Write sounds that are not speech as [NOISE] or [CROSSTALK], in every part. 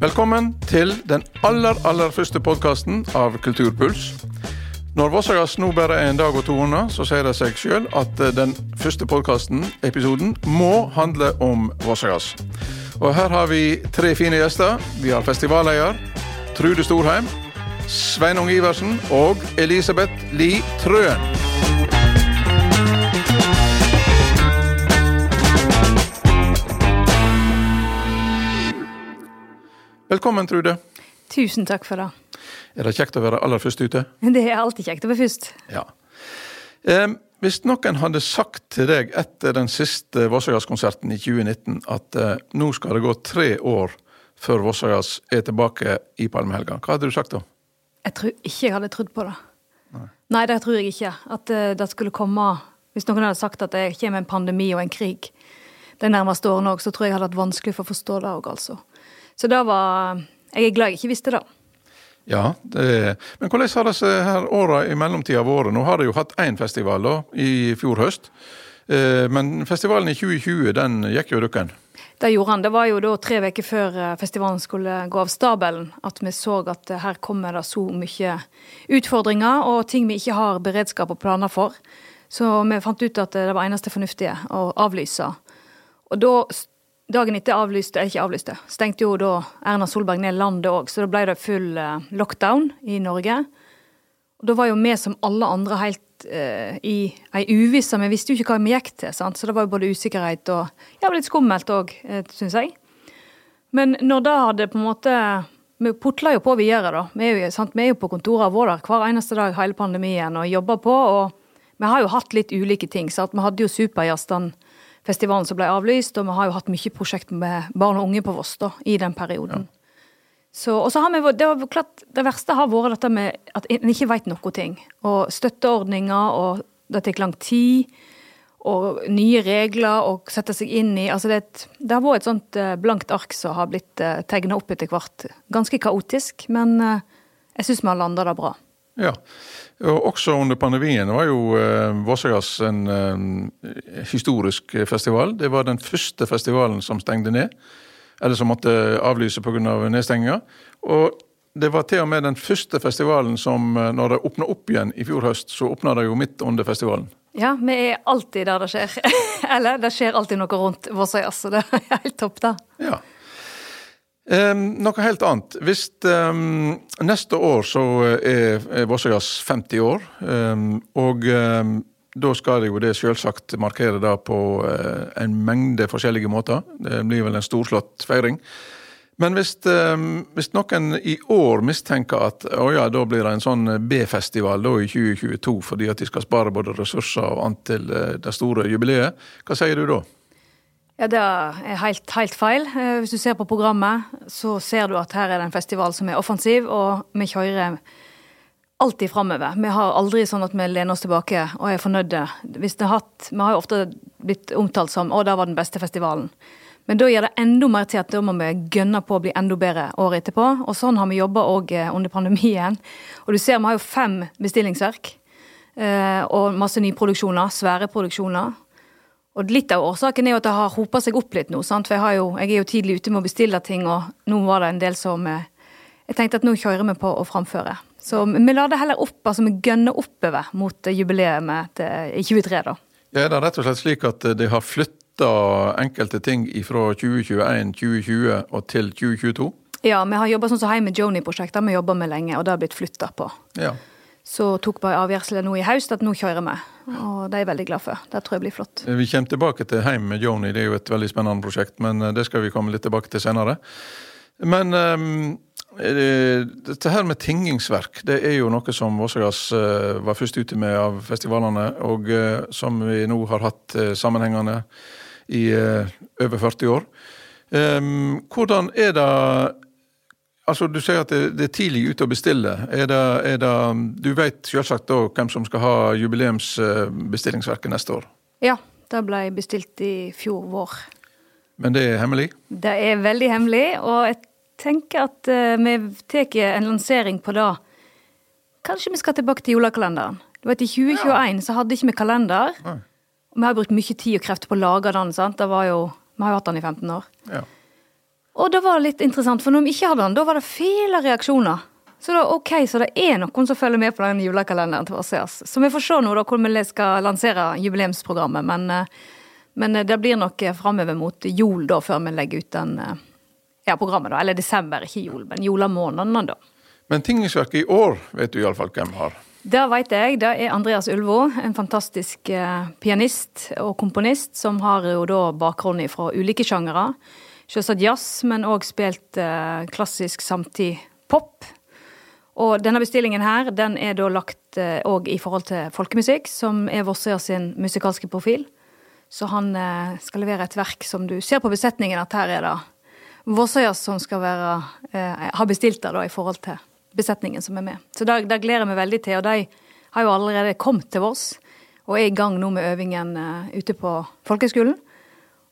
Velkommen til den aller, aller første podkasten av Kulturpuls. Når Vossagass nå bare er en dag og to unna, så sier det seg sjøl at eh, den første podkasten, episoden, må handle om Vossagass. Og her har vi tre fine gjester. Vi har festivalleder Trude Storheim, Sveinung Iversen og Elisabeth Li Trøen. Velkommen, Trude. Tusen takk for det. Er det kjekt å være aller først ute? [LAUGHS] Det er alltid kjekt å være først. Ja. Eh, hvis noen hadde sagt til deg etter den siste Vossagass-konserten i 2019 at eh, nå skal det gå tre år før Vossagass er tilbake i Palmehelga, hva hadde du sagt da? Jeg tror ikke jeg hadde trodd på det. Nei, Nei det tror jeg ikke. At uh, det skulle komme Hvis noen hadde sagt at det kommer en pandemi og en krig de nærmeste årene òg, så tror jeg jeg hadde hatt vanskelig for å forstå det òg, altså. Så det var Jeg er glad jeg ikke visste det. Ja, det, men hvordan har disse her åra i mellomtida vært? Nå har de jo hatt én festival da, i fjor høst. Eh, men festivalen i 2020 den gikk jo dukken. Det gjorde han. Det var jo da tre uker før eh, festivalen skulle gå av stabelen at vi så at her kommer det så mye utfordringer og ting vi ikke har beredskap og planer for. Så vi fant ut at det var eneste fornuftige å avlyse. Og da Dagen etter avlyste, ikke avlyste, stengte jo da Erna Solberg ned landet òg, så da ble det full eh, lockdown i Norge. Og Da var jo vi som alle andre helt uh, i ei uvisse, vi visste jo ikke hva vi gikk til. sant? Så det var jo både usikkerhet og ja, litt skummelt òg, uh, syns jeg. Men når det hadde på en måte Vi putla jo på videre, da. Vi er jo, sant? Vi er jo på kontorene våre hver eneste dag hele pandemien og jobber på. Og vi har jo hatt litt ulike ting. sant? Vi hadde jo Superjazzene festivalen som ble avlyst, og vi har jo hatt mye prosjekt med barn og unge på Voss da, i den perioden. Ja. Så, og så har vi, det, var klart, det verste har vært dette med at en ikke vet noe ting. Og støtteordninger, og det tar lang tid. Og nye regler å sette seg inn i. altså Det, det har vært et sånt eh, blankt ark som har blitt eh, tegna opp etter hvert. Ganske kaotisk, men uh, jeg syns vi har landa det bra. Ja, og Også under pandemien var jo eh, Vossagass en eh, historisk festival. Det var den første festivalen som stengte ned, eller som måtte avlyse pga. Av nedstenginga. Og det var til og med den første festivalen som, eh, når det åpna opp igjen i fjor høst, så åpna det jo midt under festivalen. Ja, vi er alltid der det skjer. [LAUGHS] eller det skjer alltid noe rundt Vossagass, så det er helt topp, da. Ja. Um, noe helt annet. Hvis um, Neste år så er, er Vossagass 50 år. Um, og da skal det jo det selvsagt markere det på uh, en mengde forskjellige måter. Det blir vel en storslått feiring. Men hvis, hvis, noen i år mistenker at å ja, da blir det en sånn B-festival da i 2022 fordi at de skal spare både ressurser og annet til uh, det store jubileet, hva sier du da? Ja, Det er helt, helt, feil. Eh, hvis du ser på programmet, så ser du at her er det en festival som er offensiv, og vi kjører alltid framover. Vi har aldri sånn at vi lener oss tilbake og er fornøyde. Hvis det hatt, Vi har jo ofte blitt omtalt som 'Å, det var den beste festivalen'. Men da gir det enda mer til at da må vi gønne på å bli enda bedre året etterpå. Og sånn har vi jobba òg eh, under pandemien. Og du ser vi har jo fem bestillingsverk. Eh, og masse nyproduksjoner, svære produksjoner. Og litt av årsaken er jo at det har hopa seg opp litt nå. sant? For jeg, jo, jeg, er jo tidlig ute med å bestille ting, og nå var det en del som eh, Jeg tenkte at nå kjører vi på å framføre. Så vi lar det heller opp, altså vi gønner oppover mot jubileet i 23, da. Ja, det er det rett og slett slik at de har flytta enkelte ting fra 2021, 2020 og til 2022? Ja, vi har jobba sånn som Heim med Joni-prosjektet, vi jobber med lenge, og det har blitt flytta på. Ja så tok bare avgjørelsen nå i høst at nå kjører vi. Og det er jeg veldig glad for. Det tror jeg blir flott. Vi kommer tilbake til Heim med Joni, det er jo et veldig spennende prosjekt. Men eh, det skal vi komme litt tilbake til senere. Men um, dette her med tingingsverk, det er jo noe som Vossagass uh, var først ute med av festivalene, og som vi nå har hatt sammenhengende i over 40 år. Um, hvordan er det Altså, Du sier at det, det er tidlig ute å bestille. Er det, er det, du vet selvsagt da hvem som skal ha jubileumsbestillingsverket neste år? Ja, det ble bestilt i fjor vår. Men det er hemmelig? Det er veldig hemmelig, og jeg tenker at uh, vi tar en lansering på det. Kanskje vi skal tilbake til julekalenderen. Du vet, I 2021 ja. så hadde ikke vi kalender. Nei. Vi har brukt mye tid og krefter på å lage den. sant? Det var jo, Vi har jo hatt den i 15 år. Ja. Og det var litt interessant, for når vi ikke hadde den, da var det fæle reaksjoner. Så da, ok, så det er noen som følger med på den julekalenderen til Åseas. Så vi får se nå da hvordan vi skal lansere jubileumsprogrammet. Men, eh, men eh, det blir nok eh, framover mot jul da, før vi legger ut den ja, programmet. da, Eller desember, ikke jul, men julemånedene, da. Men Tingingsverket i år vet du iallfall hvem har? Det vet jeg. Det er Andreas Ulvo, en fantastisk pianist og komponist, som har jo da bakgrunn fra ulike sjangere. Selvsagt jazz, men òg spilt klassisk samtid pop. Og denne bestillingen her, den er da lagt òg eh, i forhold til folkemusikk, som er Vossøya sin musikalske profil. Så han eh, skal levere et verk som du ser på besetningen at her er det Vossøya som skal være eh, har bestilt det da i forhold til besetningen som er med. Så det gleder jeg meg veldig til. Og de har jo allerede kommet til Voss og er i gang nå med øvingen eh, ute på folkehøgskolen.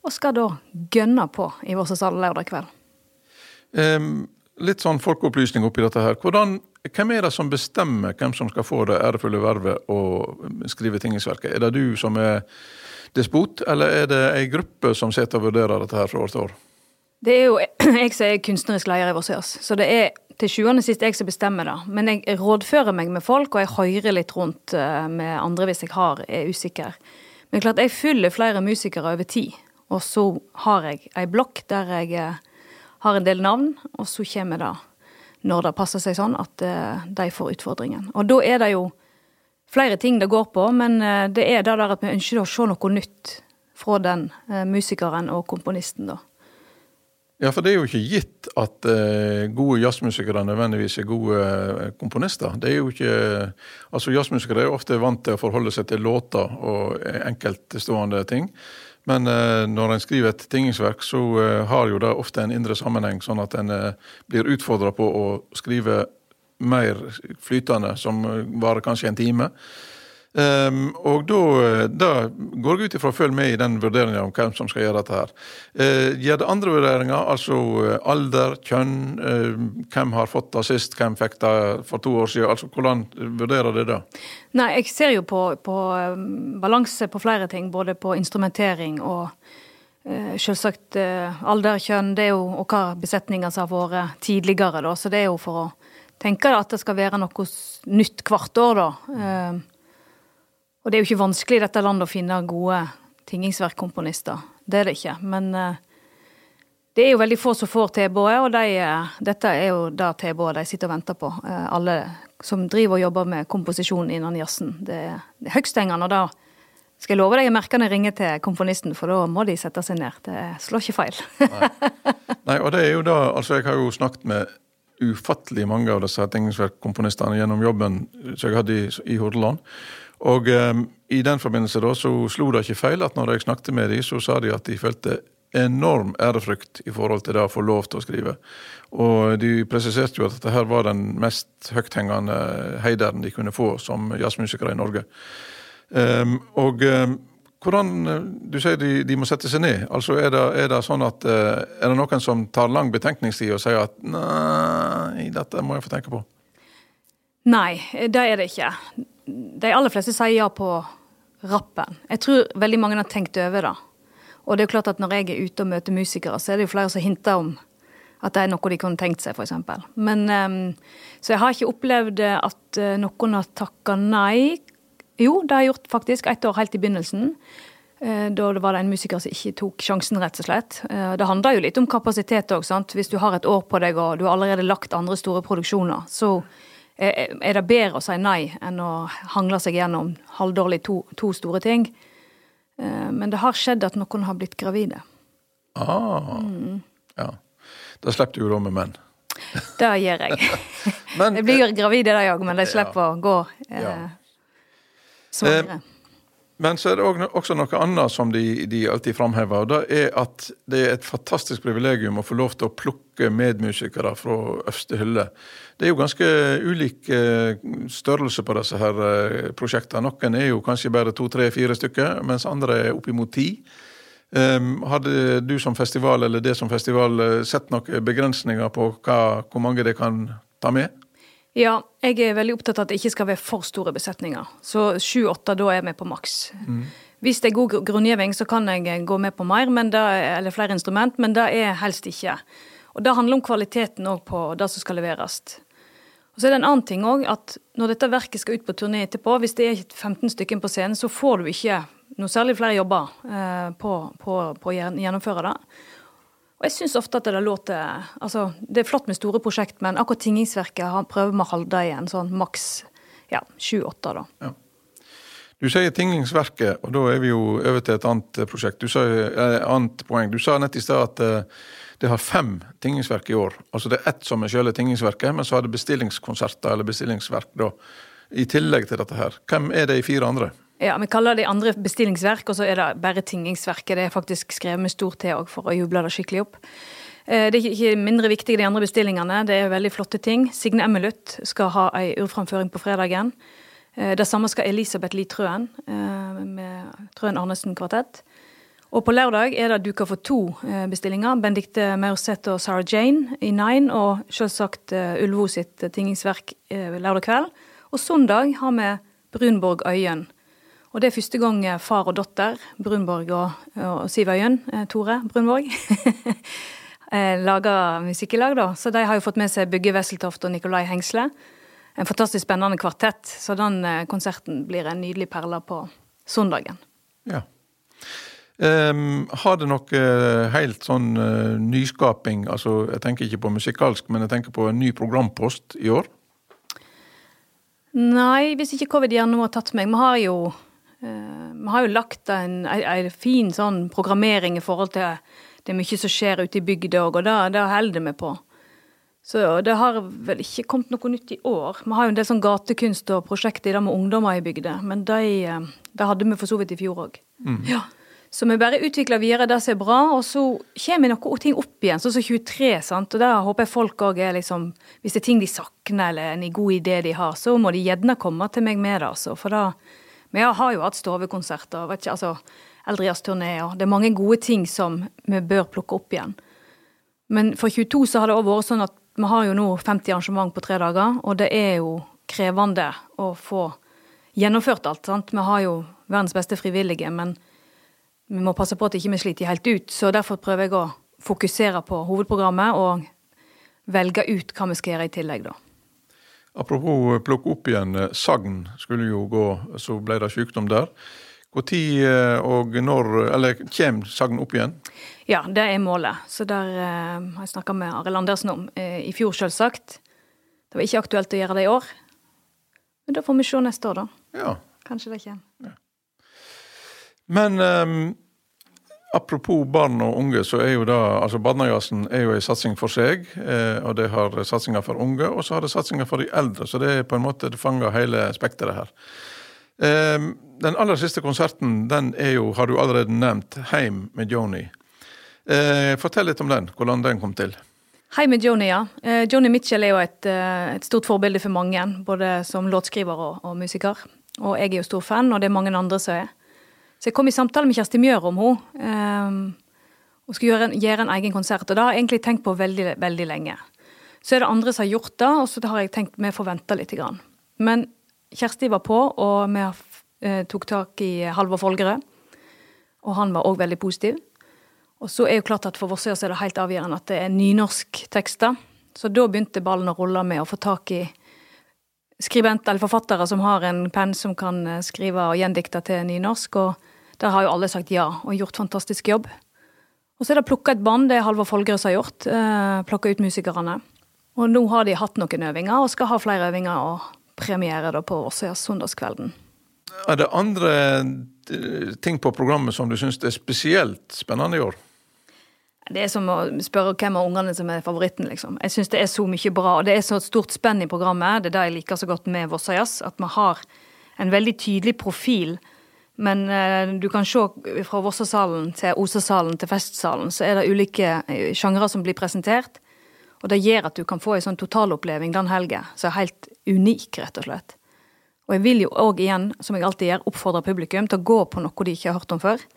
Og skal da gønne på i Vossesal lørdag kveld. Um, litt sånn folkeopplysning oppi dette her. Hvordan hvem er det som bestemmer hvem som skal få det ærefulle vervet å skrive tingingsverket? Er det du som er despot, eller er det ei gruppe som sitter og vurderer dette her fra år til år? Det er jo [CLEARS THROAT] jeg som er kunstnerisk leder i Vossøyas, så det er til sjuende og sist jeg som bestemmer det. Men jeg rådfører meg med folk, og jeg hører litt rundt eh, med andre hvis jeg har, er usikker. Men klart, jeg fyller flere musikere over tid, og så har jeg ei blokk der jeg eh, har en del navn, og så kommer det når det passer seg sånn at eh, de får utfordringen. Og da er det jo flere ting det går på, men eh, det er det der at vi ønsker å se noe nytt fra den musikeren og komponisten, da. Ja, for det er jo ikke gitt at eh, gode jazzmusikere nødvendigvis er gode eh, komponister. Det er jo ikke Altså, jazzmusikere er jo ofte vant til å forholde seg til låter og enkeltstående ting. Men eh, når en skriver et tingingsverk, så eh, har jo det ofte en indre sammenheng, sånn at en eh, blir utfordra på å skrive mer flytende, som varer kanskje en time. Um, og da, da, går jeg ut ifra å følge med i den vurderinga om hvem som skal gjøre dette her. Uh, gjør det andre vurderinger, altså uh, alder, kjønn, uh, hvem har fått det sist, hvem fikk det for to år siden. altså Hvordan vurderer det da? Nei, Jeg ser jo på, på balanse på flere ting, både på instrumentering og uh, selvsagt alder, kjønn, det er jo, og hva besetninger har vært tidligere. da, Så det er jo for å tenke at det skal være noe nytt hvert år, da. Og det er jo ikke vanskelig i dette landet å finne gode tingingsverkkomponister. Det er det ikke. Men uh, det er jo veldig få som får tilbudet, og de, uh, dette er jo det tilbudet de sitter og venter på. Uh, alle som driver og jobber med komposisjon innen jazzen. Det, er høgsthengende. Og da skal jeg love deg, jeg merker når jeg ringer til komponisten, for da må de sette seg ned. Det slår ikke feil. Nei. Nei, og det er jo da Altså, jeg har jo snakket med ufattelig mange av disse tingingsverkkomponistene gjennom jobben som jeg hadde i, i Hordaland. Og um, i den forbindelse da, så slo det ikke feil at når jeg snakket med dem, så sa de at de følte enorm ærefrykt i forhold til det å få lov til å skrive. Og de presiserte jo at dette her var den mest høythengende heideren de kunne få som jazzmusikere i Norge. Um, og um, hvordan Du sier de, de, må sette seg ned. Altså Er det, er det sånn at uh, er det noen som tar lang betenkningstid og sier at nei, dette må jeg få tenke på? Nei, det er det ikke de aller fleste sier ja på rappen. Jeg tror veldig mange har tenkt over det. Og det er jo klart at når jeg er ute og møter musikere, så er det jo flere som hinter om at det er noe de kunne tenkt seg, f.eks. Men um, Så jeg har ikke opplevd at uh, noen har takka nei. Jo, det har jeg gjort faktisk. Ett år helt i begynnelsen. Da det var det en musiker som ikke tok sjansen, rett og slett. Uh, det handler jo litt om kapasitet òg, sant. Hvis du har et år på deg og du har allerede lagt andre store produksjoner, så er det bedre å si nei enn å hangle seg gjennom halvdårlig to, to store ting. Eh, men det har skjedd at noen har blitt gravide. Ah, mm. ja. Da slipper du jo da med menn. Det gjør jeg. [LAUGHS] men, jeg blir gravid i dag òg, men de slipper ja. å gå eh, ja. svangre. Eh, men så er det også noe annet som de, de alltid framhever. og Det er at det er et fantastisk privilegium å få lov til å plukke medmusikere fra øverste hylle. Det er jo ganske ulik eh, størrelse på disse her eh, prosjektene. Noen er jo kanskje bare to, tre, fire stykker, mens andre er oppimot ti. Um, hadde du som festival, eller det som festival, eh, sett noen begrensninger på hva, hvor mange det kan ta med? Ja, jeg er veldig opptatt av at det ikke skal være for store besetninger. Så sju-åtte, da er vi på maks. Mm. Hvis det er god grunngivning, så kan jeg gå med på mer, det, eller flere instrument, men det er helst ikke. Og det handler om kvaliteten òg på det som skal leveres. Og så er det en annen ting òg, at når dette verket skal ut på turné etterpå, hvis det er 15 stykker på scenen, så får du ikke noe særlig flere jobber eh, på, på, på, å gjennomføre det. Og jeg syns ofte at det låter Altså, det er flott med store prosjekt, men akkurat Tingingsverket prøver vi å holde i en sånn maks ja, sju-åtte, da. Ja. Du sier Tingingsverket, og da er vi jo over til et annet prosjekt. Du sa, eh, annet poeng. Du sa nett i stad at eh, det har fem tingingsverk i år. Altså det er ett som er selve tingingsverket, men så har det bestillingskonserter eller bestillingsverk da, i tillegg til dette her. Hvem er de fire andre? Ja, Vi kaller det andre bestillingsverk, og så er det bare tingingsverket. Det er faktisk skrevet med stor T for å juble det skikkelig opp. Eh, det er ikke mindre viktig de andre bestillingene. Det er veldig flotte ting. Signe Emmeluth skal ha ei urframføring på fredagen. Eh, det samme skal Elisabeth Lie Trøen eh, med Trøen Arnesen kvartett. Og på lørdag er det duka for to bestillinger. Benedicte Maurseth og Sarah Jane i Nine, og selvsagt Ulvo sitt tingingsverk lørdag kveld. Og søndag har vi Brunborg Øyen. Og det er første gang far og datter, Brunborg og, og Siv Øyen, Tore Brunborg, [LAUGHS] lager musikk da. Så de har jo fått med seg Bygge Wesseltoft og Nikolai Hengsle. En fantastisk spennende kvartett. Så den konserten blir en nydelig perle på søndagen. Ja. Um, har det noe helt sånn uh, nyskaping, altså jeg tenker ikke på musikalsk, men jeg tenker på en ny programpost i år? Nei, hvis ikke covid gjerne har tatt meg. Vi har jo, vi har jo lagt en, en, fin sånn programmering i forhold til det er mye som skjer ute i bygda òg, og det, det holder vi på. Så det har vel ikke kommet noe nytt i år. Vi har jo en del sånn gatekunst og prosjekter i det med ungdommer i bygda, men det de hadde vi for så vidt i fjor òg. Mm. Ja. Så vi bare utvikler videre det som er bra, og så kommer noen ting opp igjen, sånn som 23. sant? Og der håper jeg folk òg er liksom Hvis det er ting de savner, eller en god idé de har, så må de gjerne komme til meg med det, altså. For da Vi har jo hatt stovekonserter, vet ikke, altså Eldrias-turneer. det er mange gode ting som vi bør plukke opp igjen. Men for 22 så har det òg vært sånn at vi har jo nå 50 arrangement på tre dager, og det er jo krevende å få gjennomført alt. sant? Vi har jo verdens beste frivillige, men vi må passe på at ikke vi ikke sliter helt ut. Så derfor prøver jeg å fokusere på hovedprogrammet og velge ut hva vi skal gjøre i tillegg, da. Apropos eh, plukke opp igjen. Eh, sagn skulle jo gå, så ble det sykdom der. Når eh, og når, eller kommer Sagn opp igjen? Ja, det er målet. Så der har jeg snakka med Arild Andersen om. I fjor, selvsagt. Det var ikke aktuelt å gjøre det i år. Men da får vi se neste år, da. Ja. Kanskje det kommer. Ja. Men um, apropos barn og unge, så er jo da altså Barnejazzen er jo en satsing for seg. Eh, og det har satsinger for unge, og så har det satsinger for de eldre. Så det er på en måte det fanger hele spekteret her. Eh, den aller siste konserten den er jo, har du allerede nevnt, 'Heim med Joni'. Eh, fortell litt om den, hvordan den kom til. Hei med Joni, ja. Eh, Joni Mitchell er jo et, eh, et, stort forbilde for mange, både som låtskriver og, og musiker. Og jeg er jo stor fan, og det er mange andre som er. Så jeg kom i samtale med Kjersti Mjør om henne. Um, og skulle gjøre en, gjøre en, egen konsert. Og det har jeg egentlig tenkt på veldig, veldig lenge. Så er det andre som har gjort det, og så har jeg tenkt vi får vente litt. Grann. Men Kjersti var på, og vi eh, tok tak i Halvor Folgerød. Og han var òg veldig positiv. Og så er jo klart at for Vossøya er det helt avgjørende at det er nynorsk tekster. Så da begynte ballen å rulle med å få tak i skribenter eller forfattere som har en penn som kan eh, skrive og gjendikte til nynorsk. og der har jo alle sagt ja og gjort fantastisk jobb. Og så er det plukka et band, det Halvor Folgerøs har gjort. Eh, plukka ut musikerne. Og nå har de hatt noen øvinger, og skal ha flere øvinger og premiere da på Åsøya søndagskvelden. Er det andre eh, ting på programmet som du syns er spesielt spennende i år? Det er som å spørre hvem av ungene som er favoritten, liksom. Jeg syns det er så mye bra, og det er så et stort spenn i programmet. Det er det jeg liker så godt med Vossajazz, at vi har en veldig tydelig profil men eh, du kan se fra Vossasalen til Osasalen til Festsalen, så er det ulike eh, sjangre som blir presentert. Og det gjør at du kan få en sånn totaloppleving den helga som er helt unik, rett og slett. Og jeg vil jo òg igjen, som jeg alltid gjør, oppfordre publikum til å gå på noe de ikke har hørt om før.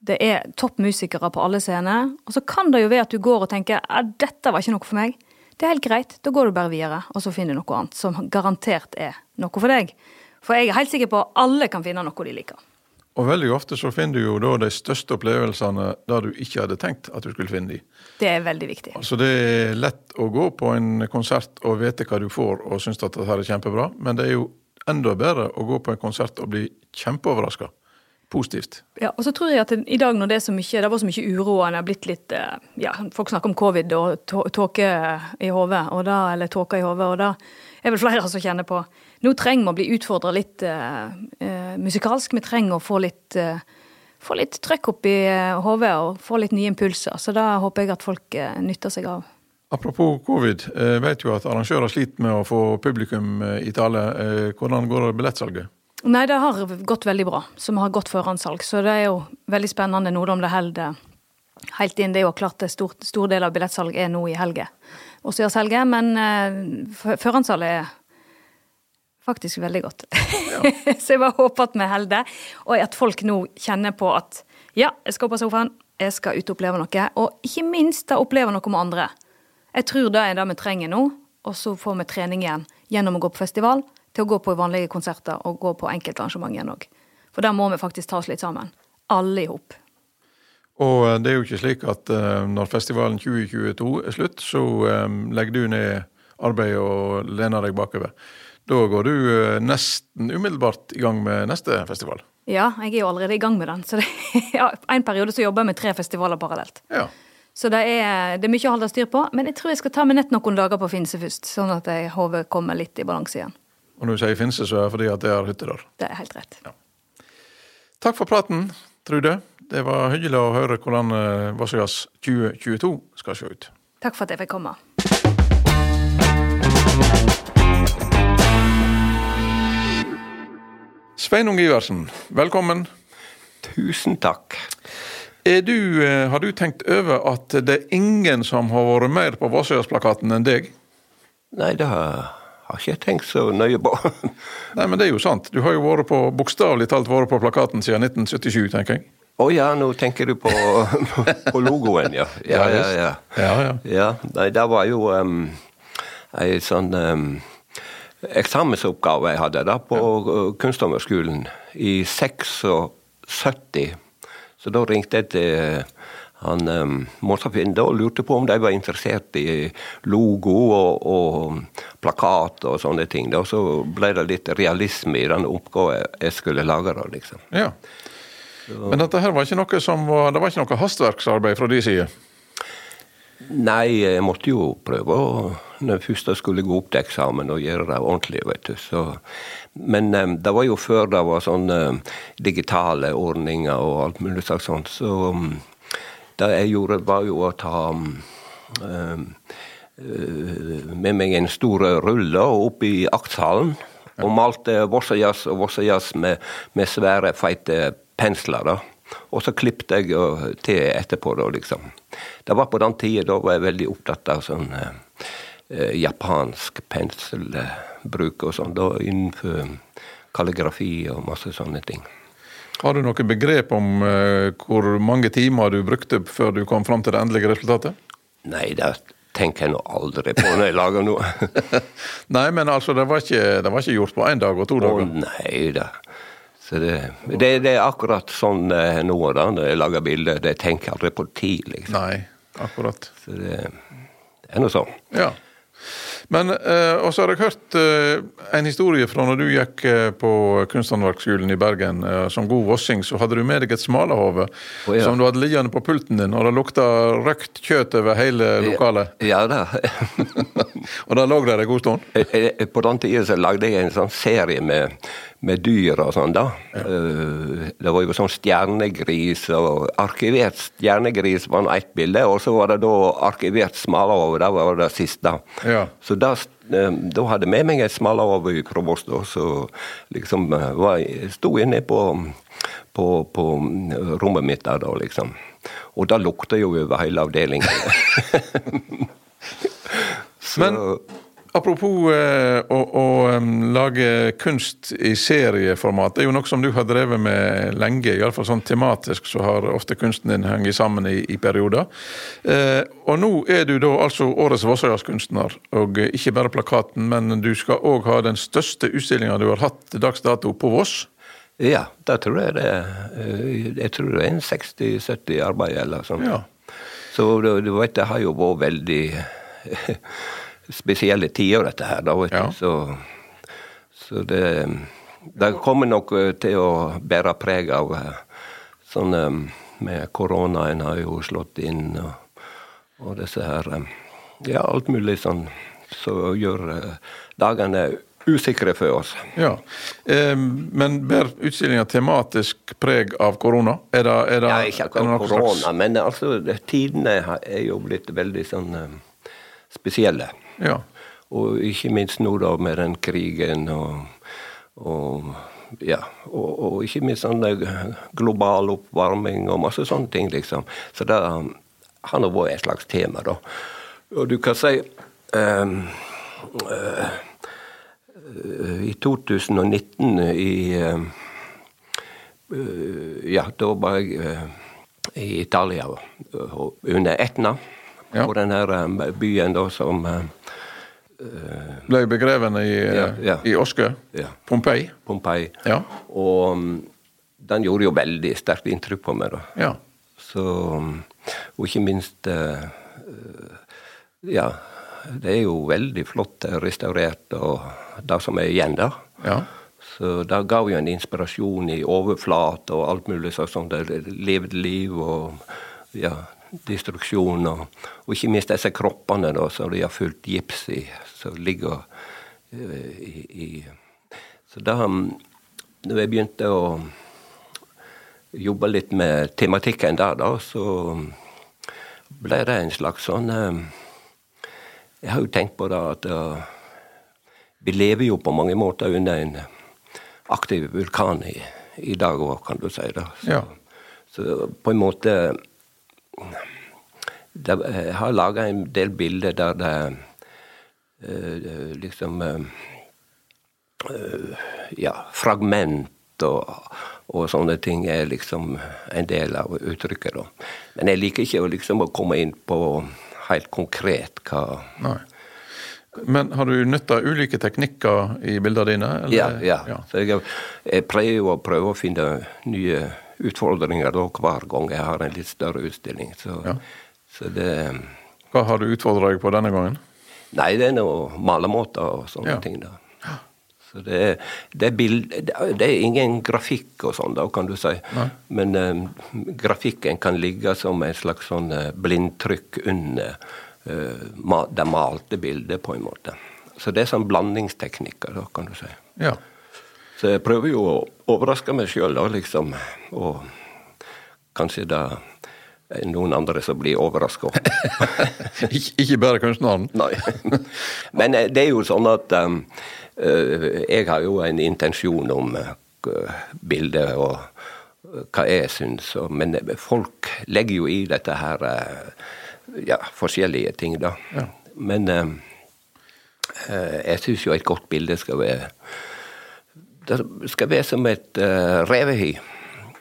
Det er topp musikere på alle scener. Og så kan det jo være at du går og tenker at dette var ikke noe for meg. Det er helt greit, da går du bare videre, og så finner du noe annet som garantert er noe for deg. For jeg er helt sikker på at alle kan finne noe de liker. Og veldig ofte så finner du jo da de største opplevelsene der du ikke hadde tenkt at du skulle finne de. Det er veldig viktig. Altså Det er lett å gå på en konsert og vite hva du får og synes at dette er kjempebra, men det er jo enda bedre å gå på en konsert og bli kjempeoverraska. Positivt. Ja, og så tror jeg at i dag når det er så mye, det var så mye uro, og det har blitt litt eh, ja, Folk snakker om covid og tåke i hodet, eller tåke i hodet, og da er vel flere [LAUGHS] som kjenner på Nå trenger vi å bli utfordra litt uh, uh, musikalsk. Vi trenger å få litt uh, få litt trøkk opp i hodet og få litt nye impulser. Så da håper jeg at folk nytter seg av. Apropos covid, jeg vet jo at arrangører sliter med å få publikum i tale. Hvordan går det billettsalget? Nei, det har gått veldig bra, så vi har gått forhåndssalg. Så det er jo veldig spennende nå om det holder helt inn. Det er jo klart det stor, stor del av billettsalget er nå i helga, Åsgårdshelga, men uh, forhåndssalget er faktisk veldig godt. Ja. [LAUGHS] så jeg bare håper at vi holder det, og at folk nå kjenner på at ja, jeg skal opp på sofaen, jeg skal ut og oppleve noe, og ikke minst da oppleve noe med andre. Jeg tror det er det vi trenger nå, og så får vi trening igjen gjennom å gå på festival til å gå på vanlige konserter og gå på enkeltarrangement igjen òg. For der må vi faktisk ta oss litt sammen. Alle i hop. Og eh, det er jo ikke slik at uh, når festivalen 2022 er slutt, så um, legger du ned arbeidet og lener deg bakover. Da går du uh, nesten umiddelbart i gang med neste festival. Ja, jeg er jo allerede i gang med den. Så det, [LAUGHS] ja, en periode så jobber jeg med tre festivaler parallelt. Ja. Så det er, det er, mye å holde styr på. Men jeg tror jeg skal ta med nett noen dager på Finse først, sånn at hodet kommer litt i balanse igjen. Og når du sier Finse, så er det fordi at det er hytte der? Det er helt rett. Ja. Takk for praten, Trude. Det var hyggelig å høre hvordan eh, 2022 skal se ut. Takk for at jeg fikk komme. Sveinung Iversen, velkommen. Tusen takk. Du, eh, har du tenkt over at det er ingen som har vært mer på Vassøyasplakaten enn deg? Nei, det har har ikke tenkt så nøye på. [LAUGHS] Nei, men det er jo sant. Du har jo vært på, bokstavelig talt vært på plakaten siden 1977, tenker jeg. Å oh, ja, nå tenker du på, [LAUGHS] på logoen, ja. Ja, ja, ja. ja, ja. ja nei, det var jo um, ei sånn um, eksamensoppgave jeg hadde da på ja. Kunsthåndverkskolen i 76. Så da ringte jeg til han um, Målsafinn og lurte på om de var interessert i logo og, og plakat og sånne ting. Da så ble det litt realisme i den oppgaven jeg skulle lage. da, liksom. Ja. Men dette her var ikke noe som var, det var ikke noe hastverksarbeid fra de side? Nei, jeg måtte jo prøve å, når jeg først skulle gå opp til eksamen og gjøre det ordentlig. vet du. Så, men um, det var jo før det var sånne um, digitale ordninger og alt mulig slags sånt. Så um, det jeg gjorde, var jo å ta um, med meg en stor rulle opp i aktshallen. Og malte Vossajazz og Vossajazz med, med svære, feite pensler. da. Og så klippet jeg til etterpå, da, liksom. Det var på den tida da var jeg veldig opptatt av sånn eh, japansk penselbruk og sånn, da innenfor kalligrafi og masse sånne ting. Har du noe begrep om uh, hvor mange timer du brukte før du kom fram til det endelige resultatet? Nei, det tenker jeg nå aldri på når jeg lager noe. [LAUGHS] nei, men altså, det var, ikke, det var ikke gjort på én dag og to dager? Å nei da. Det, det, det, er akkurat sånn uh, nå da, når jeg lager bilder. Det tenker jeg aldri på tid, liksom. Nei, akkurat. Så det, det er nå sånn. Ja. Men eh, også har jeg hørt eh, en historie fra når du gikk eh, på Kunsthåndverksskolen i Bergen. Eh, som god vossing så hadde du med deg et smalahove oh, ja. som du hadde liggende på pulten din, og det lukta røkt kjøtt over hele lokalet. Ja, ja da. [LAUGHS] og da lå der en god stund? Eh, eh, på den tida så lagde jeg en sånn serie med med dyr og sånn, da. Eh, det var jo sånn stjernegris og arkivert stjernegris var nå ett bilde, og så var det da arkivert smalahove, det var det siste. Ja. Så da, eh, da hadde jeg med meg et smalahove fra Voss, så liksom eh, var, sto inne på, på, på rommet mitt der da, liksom. Og da lukta jo over hele avdelingen. [LAUGHS] [LAUGHS] Men Apropos eh, å, å lage kunst i serieformat. Det er jo noe som du har drevet med lenge, iallfall sånn tematisk, så har ofte kunsten din hengt sammen i, i perioder. Eh, og nå er du da altså årets Vossøyas-kunstner, og ikke bare plakaten, men du skal òg ha den største utstillinga du har hatt til dags dato på Voss. Ja, da tror jeg det eh, Jeg tror det er en 60-70 arbeid eller sånt. Ja. Så du, du vet, det har jo vært veldig [LAUGHS] spesielle tider, dette her. da, vet Ja. du. Så, så det Det kommer nok eh, til å bære preg av eh, sånn eh, med korona. En har jo slått inn, og, og disse her Ja, alt mulig sånn som gjør eh, dagene usikre for oss. ja. Eh, men bærer utstillinga tematisk preg av korona? Er det, er det, Ja, ikke akkurat korona, men altså, tidene er jo blitt veldig sånn spesielle. Ja. Og ikke minst nå da med den krigen og, og ja, og, og ikke minst sånn global oppvarming og masse sånne ting, liksom. Så det har nå vært et slags tema, da. Og du kan si um, eh, I 2019 i eh, Ja, da var jeg uh, i Italia under Etna. Ja. På den her eh, byen da som eh, Ble begrevet i, Ja, ja. i Oskø? Ja. Pompeii? Pompeii. Ja. Og um, den gjorde jo veldig sterkt inntrykk på meg. da. Ja. Så, um, og ikke minst eh, eh, Ja, det er jo veldig flott restaurert, og det som er igjen, da. ja. Så det ga jo en inspirasjon i overflate og alt mulig sånn som det levde liv og ja, destruksjon. Og, og ikke minst disse kroppene da, som de har fulgt gips i, som ligger eh, i, i Så da um, når jeg begynte å jobbe litt med tematikken der, da, så ble det en slags sånn eh, Jeg har jo tenkt på det at eh, vi lever jo på mange måter under en aktiv vulkan i, i dag òg, kan du si. det. Så, Ja. så på en måte Jeg har laga en del bilder der det eh, liksom eh, eh, Ja, fragment og, og sånne ting er liksom en del av uttrykket. da. Men jeg liker ikke å liksom å komme inn på helt konkret hva Nei. Men har du nytta ulike teknikker i bildene dine? eller? Ja, ja. ja. Så jeg, jeg pleier jo å prøve å finne nye utfordringer da, hver gang jeg har en litt større utstilling. Så, Ja. så det Hva har du utfordra deg på denne gangen? Nei, det er noe malemåter og sånne Ja. ting. da. Så det er, det, er bild, det er- ingen grafikk og sånn, da, kan du si. Nei. Men um, grafikken kan ligge som et slags sånn eh, blindtrykk under uh, det malte bildet, på en måte. Så det er sånn blandingsteknikker, da, kan du si. Ja. Så jeg prøver jo å overraske meg sjøl, da, liksom. Og kanskje det er noen andre som blir overraska. [LAUGHS] Ikke bare kunstneren? [LAUGHS] Nei. Men eh, det er jo sånn at um, jeg har jo en intensjon om uh, bildet og hva jeg syns. Men folk legger jo i dette her ja, forskjellige ting, da. Ja. Men eh, jeg syns jo et godt bilde skal være Det skal være som et uh, revehy.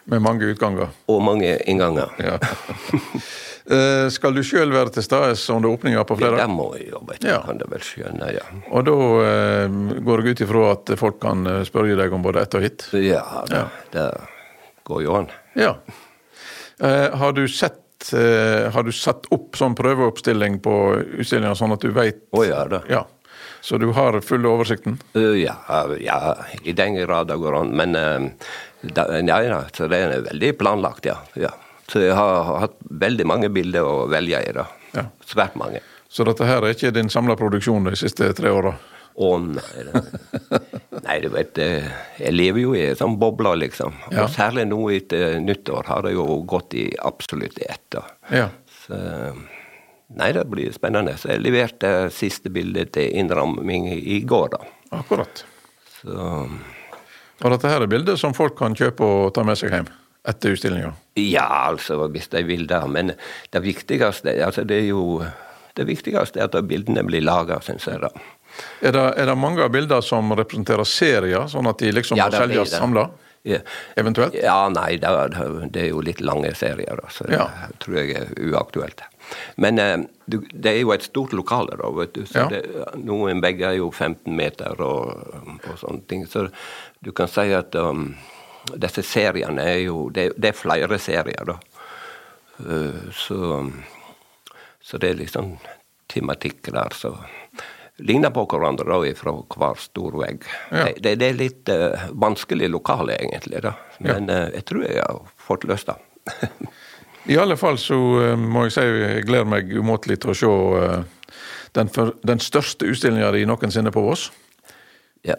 Med mange utganger? og mange innganger. Ja. uh, [LAUGHS] skal du sjøl være til stede under åpninga på Det fredag? må jeg jobbe etter, Ja. kan du vel skjønne. ja. Og da uh, går jeg ut ifra at folk kan spørre deg om både ett og hit? Ja, det, Ja. det går jo an. Ja. Har du sett Har du satt opp sånn prøveoppstilling på utstillinga, sånn at du veit Å ja da. Ja. Så du har full oversikten? Uh, ja, ja, i den grad det går an. Men uh, da, ja, ja, så det er veldig planlagt, ja. ja. Så jeg har hatt veldig mange bilder å velge i. da. Ja. Svært mange. Så dette her er ikke din samla produksjon de siste tre åra? Å nei. Nei, du vet, eh, jeg lever jo i en sånn boble, liksom. Ja. Og særlig nå etter nyttår har det jo gått i absolutt ett. Ja. Så, nei, det blir spennende. Så jeg leverte siste bilde til innramming i går, da. Akkurat. Så Og dette her er bilder som folk kan kjøpe og ta med seg hjem etter utstillinga? Ja, altså, hvis de vil det. Men det viktigste altså det er jo det viktigste er at bildene blir laga, syns jeg. da. Er det, er det mange av bildene som representerer serier, sånn at de liksom Ja, må selges samla? Ja. Eventuelt? Ja, nei, det, er- det er jo litt lange serier, da, så Ja. det tror jeg er uaktuelt. Men eh, du, det er jo et stort lokale, da, vet du. Så Ja. det, noen vegger er jo 15 meter og, og sånne ting. Så du kan si at um, disse seriene er jo Det, det er flere serier, da. Uh, så, så det er liksom tematikk der som ligner på hverandre da, fra hver stor vegg. Ja. Det, det, er litt uh, vanskelig lokale, egentlig, da. men uh, jeg tror jeg har fått løst det. [LAUGHS] I alle fall så uh, må jeg si jeg gleder meg umåtelig til å se den, for, den største utstillinga di noensinne på Voss. Ja.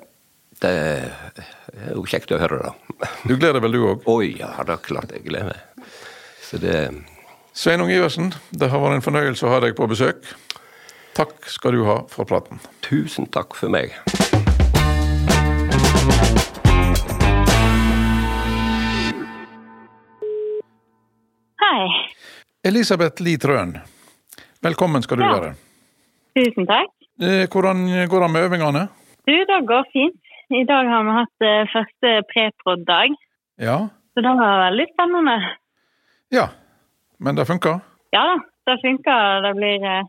Det er jo kjekt å høre, da. Du gleder vel du òg? Oi, ja, det er klart jeg gleder meg. Så det Sveinung Iversen, det har vært en fornøyelse å ha deg på besøk. Takk skal du ha for praten. Tusen takk for meg. Hei. Elisabeth Lie Trøen, velkommen skal du Ja. være. Tusen takk. Eh, Hvordan går det med øvingene? Du, det går fint. I dag har vi hatt eh, første preprod-dag, Ja? så det var veldig spennende. Ja. Men det funka? Ja da, det funker. Det blir eh,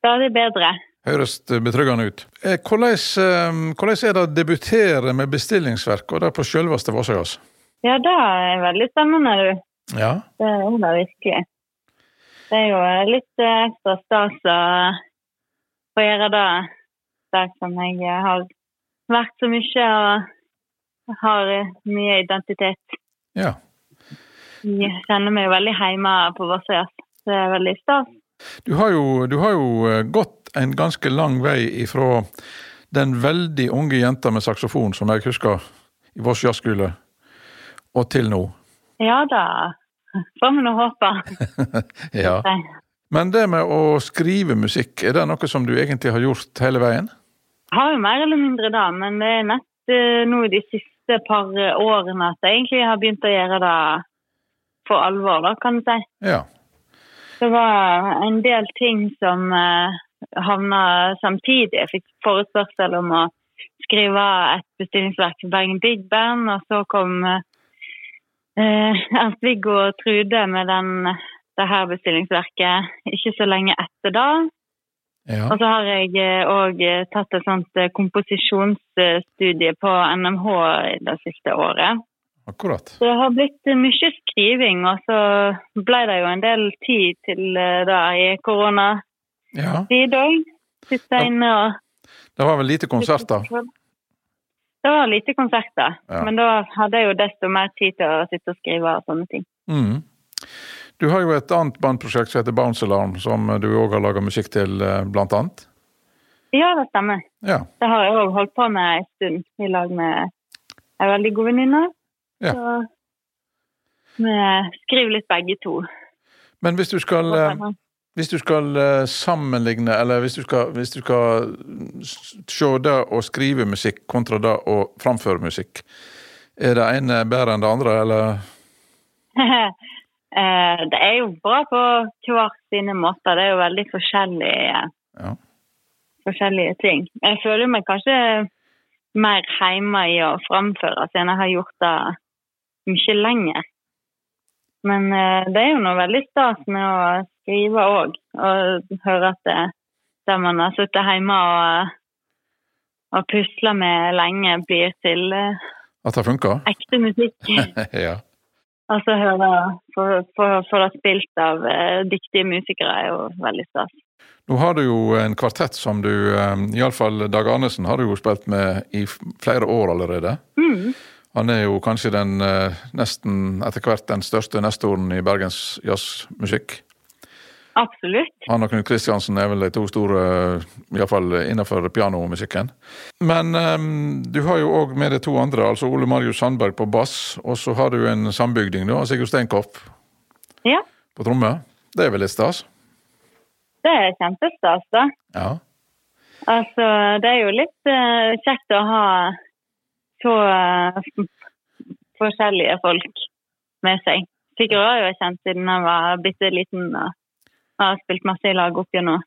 stadig bedre. Høres betryggende ut. Hvordan, hvordan er det å debutere med bestillingsverk, og det på selveste Vossøyas? Ja, det er veldig spennende, du. Ja. Det er da virkelig. Det er jo eh, litt eh, ekstra stas å få gjøre det der som jeg eh, har vært så mye og har mye identitet. ja. Jeg kjenner meg jo veldig hjemme på Vassøya. Det er veldig stas. Du har, jo, du har jo gått en ganske lang vei ifra den veldig unge jenta med saksofon som jeg husker i Voss jazzskole, og til nå. Ja da, får vi nå håpe. [LAUGHS] Ja. Men det med å skrive musikk, er det noe som du egentlig har gjort hele veien? Jeg har jo mer eller mindre det, men det er nett nå nå de siste par årene at jeg egentlig har begynt å gjøre det for alvor, da, kan du si. Ja. Det var en del ting som uh, havna samtidig. Jeg fikk forespørsel om å skrive et bestillingsverk for Bergen Big Band, og så kom uh, Ernst-Viggo og Trude med den, det her bestillingsverket ikke så lenge etter da. ja. Og så har jeg òg tatt et sånt eh, komposisjonsstudie på NMH det siste året. Akkurat. Så det har blitt eh, mye skriving, og så ble det jo en del tid til eh, det i koronatid Ja. òg. Sitte inne og Det var vel lite konserter? Det var lite konserter, Ja. men da hadde jeg jo desto mer tid til å sitte og skrive og sånne ting. Mm. Du har jo et annet bandprosjekt som heter Bounce Alarm, som du òg har laga musikk til, eh, blant annet. Ja, det stemmer. Ja. Det har jeg òg holdt på med en stund i lag med ei veldig god venninne. Ja. Så vi skriver litt begge to. Men hvis du skal Hvis du skal eh, sammenligne, eller hvis du skal, hvis du skal se det å skrive musikk kontra det å framføre musikk, er det ene bedre enn det andre, eller? [LAUGHS] Eh, det er jo bra på hver sine måter. Det er jo veldig forskjellige, Ja. forskjellige ting. Jeg føler meg kanskje mer hjemme i å framføre, siden jeg har gjort det mye lenger. Men eh, det er jo noe veldig stas med å skrive òg, og høre at det, det man har sittet hjemme og, og pusla med lenge, blir til eh, At det funker? [LAUGHS] ekte musikk. [LAUGHS] ja. Altså høre få, det spilt av eh, dyktige musikere er jo veldig stas. Nå har du jo en kvartett som du, eh, iallfall Dag Arnesen har du jo spilt med i flere år allerede. Mm. Han er jo kanskje den eh, nesten etter hvert den største nestoren i Bergens jazzmusikk. Absolutt. Han og Knut Kristiansen er vel de to store, iallfall innenfor pianomusikken. Men um, du har jo òg med deg to andre, altså Ole Marius Sandberg på bass, og så har du en sambygding, da, Sigurd Steinkopp Ja, på tromme. Det er vel litt stas? det er kjempestas, da. Ja. Altså, det er jo litt uh, kjekt å ha to uh, forskjellige folk med seg. Sigurd har jo kjent siden jeg var bitte liten og har spilt masse i lag opp gjennom.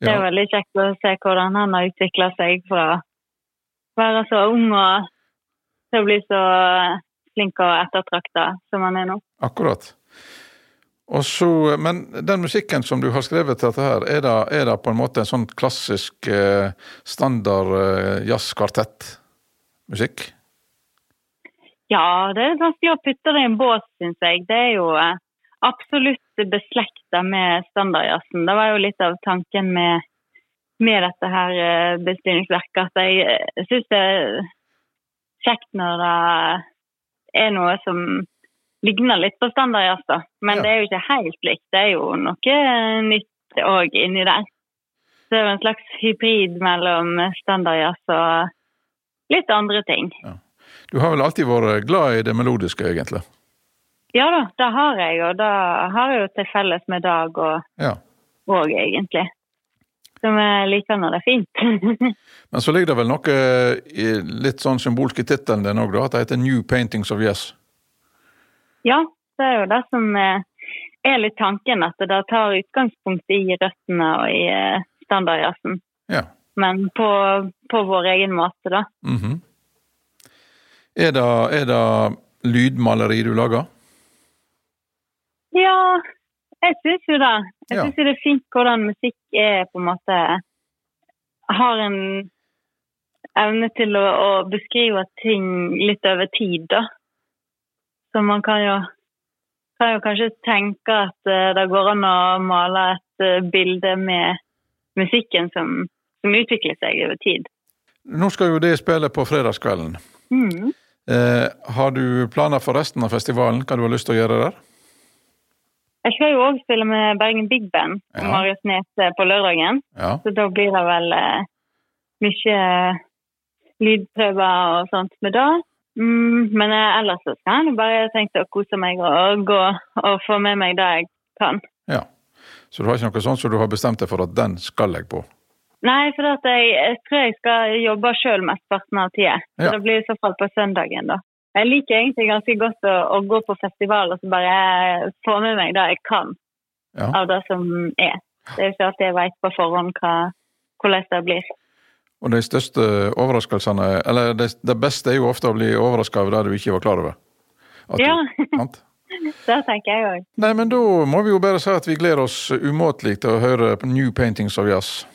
Det er ja. veldig kjekt å se hvordan han har utvikla seg fra å være så ung og til å bli så flink og ettertrakta som han er nå. Akkurat. Så, Men den musikken som du har skrevet til dette her, er det, er det på en måte en sånn klassisk eh, standard eh, jazzkvartettmusikk? Ja, det er vanskelig å putte det i en bås, syns jeg. Det er jo eh, absolutt beslekta med standardjazzen. Det var jo litt av tanken med, med dette her eh, bestillingsverket. At jeg eh, syns det er kjekt når det er noe som ligner litt på standardjazz, da. Men Ja. det er jo ikke helt likt. Det er jo noe nytt òg inni der. Så det er jo en slags hybrid mellom standardjazz og litt andre ting. Du har vel alltid vært glad i det melodiske, egentlig? Ja da, det har jeg, og det har jeg jo til felles med Dag og, Ja. og egentlig. Som jeg liker når det er fint. [LAUGHS] Men så ligger det vel noe i, litt sånn symbolsk i tittelen din òg, at det heter New Paintings of Yes. ja, det er jo det som eh, er litt tanken, at det tar utgangspunkt i røttene og i eh, standardjazzen. Ja. Men på, på vår egen måte, da. Mhm. er, det, er det lydmaleri du lager? Ja, jeg syns jo det. Jeg syns ja. det er fint hvordan musikk er på en måte Har en evne til å, å beskrive ting litt over tid, da. Så man kan jo, kan jo kanskje tenke at eh, det går an å male et eh, bilde med musikken som, som utvikler seg over tid. Nå skal jo det spille på fredagskvelden. Mm. Eh, har du planer for resten av festivalen? Hva du har lyst til å gjøre der? Jeg skal jo òg spille med Bergen Big Band og Ja. Marius Nese på lørdagen. Ja. Så da blir det vel eh, mye lydprøver og sånt med det. Mm, men eh, ellers så skal jeg bare tenke å kose meg og gå og få med meg det jeg kan. ja. Så du har ikke noe sånt som du har bestemt deg for at den skal jeg på? Nei, for jeg, jeg tror jeg skal jobbe sjøl mesteparten av tida. Så Ja. det blir i så fall på søndagen, da. Jeg liker egentlig ganske godt å, å gå på festival og så bare få med meg det jeg kan Ja. av det som er. Det er jo ikke alltid jeg veit på forhånd hva, hvordan det blir. Og de største overraskelsene Eller det, det beste er jo ofte å bli overraska over det du ikke var klar over. At Ja. sant? [LAUGHS] Det tenker jeg òg. Nei, men da må vi jo bare si at vi gleder oss umåtelig til å høre New Paintings of Jazz.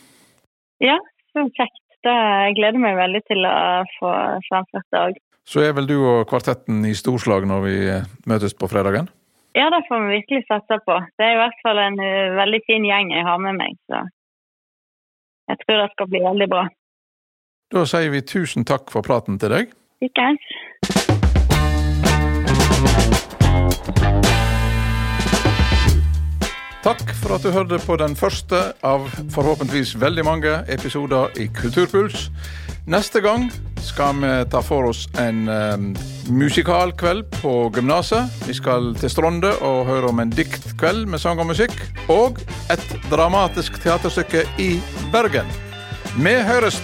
Ja, så kjekt. Det gleder meg veldig til å få framført det òg. Så er vel du og kvartetten i storslag når vi eh, møtes på fredagen? Ja, det får vi virkelig satse på. Det er i hvert fall en uh, veldig fin gjeng jeg har med meg, så jeg tror det skal bli veldig bra. Da sier vi tusen takk for praten til deg. Likeens. Takk for at du hørte på den første av forhåpentligvis veldig mange episoder i Kulturpuls. Neste gang skal vi ta for oss en um, musikalkveld på gymnaset. Vi skal til Stronde og høre om en diktkveld med sang og musikk. Og et dramatisk teaterstykke i Bergen. Vi høres!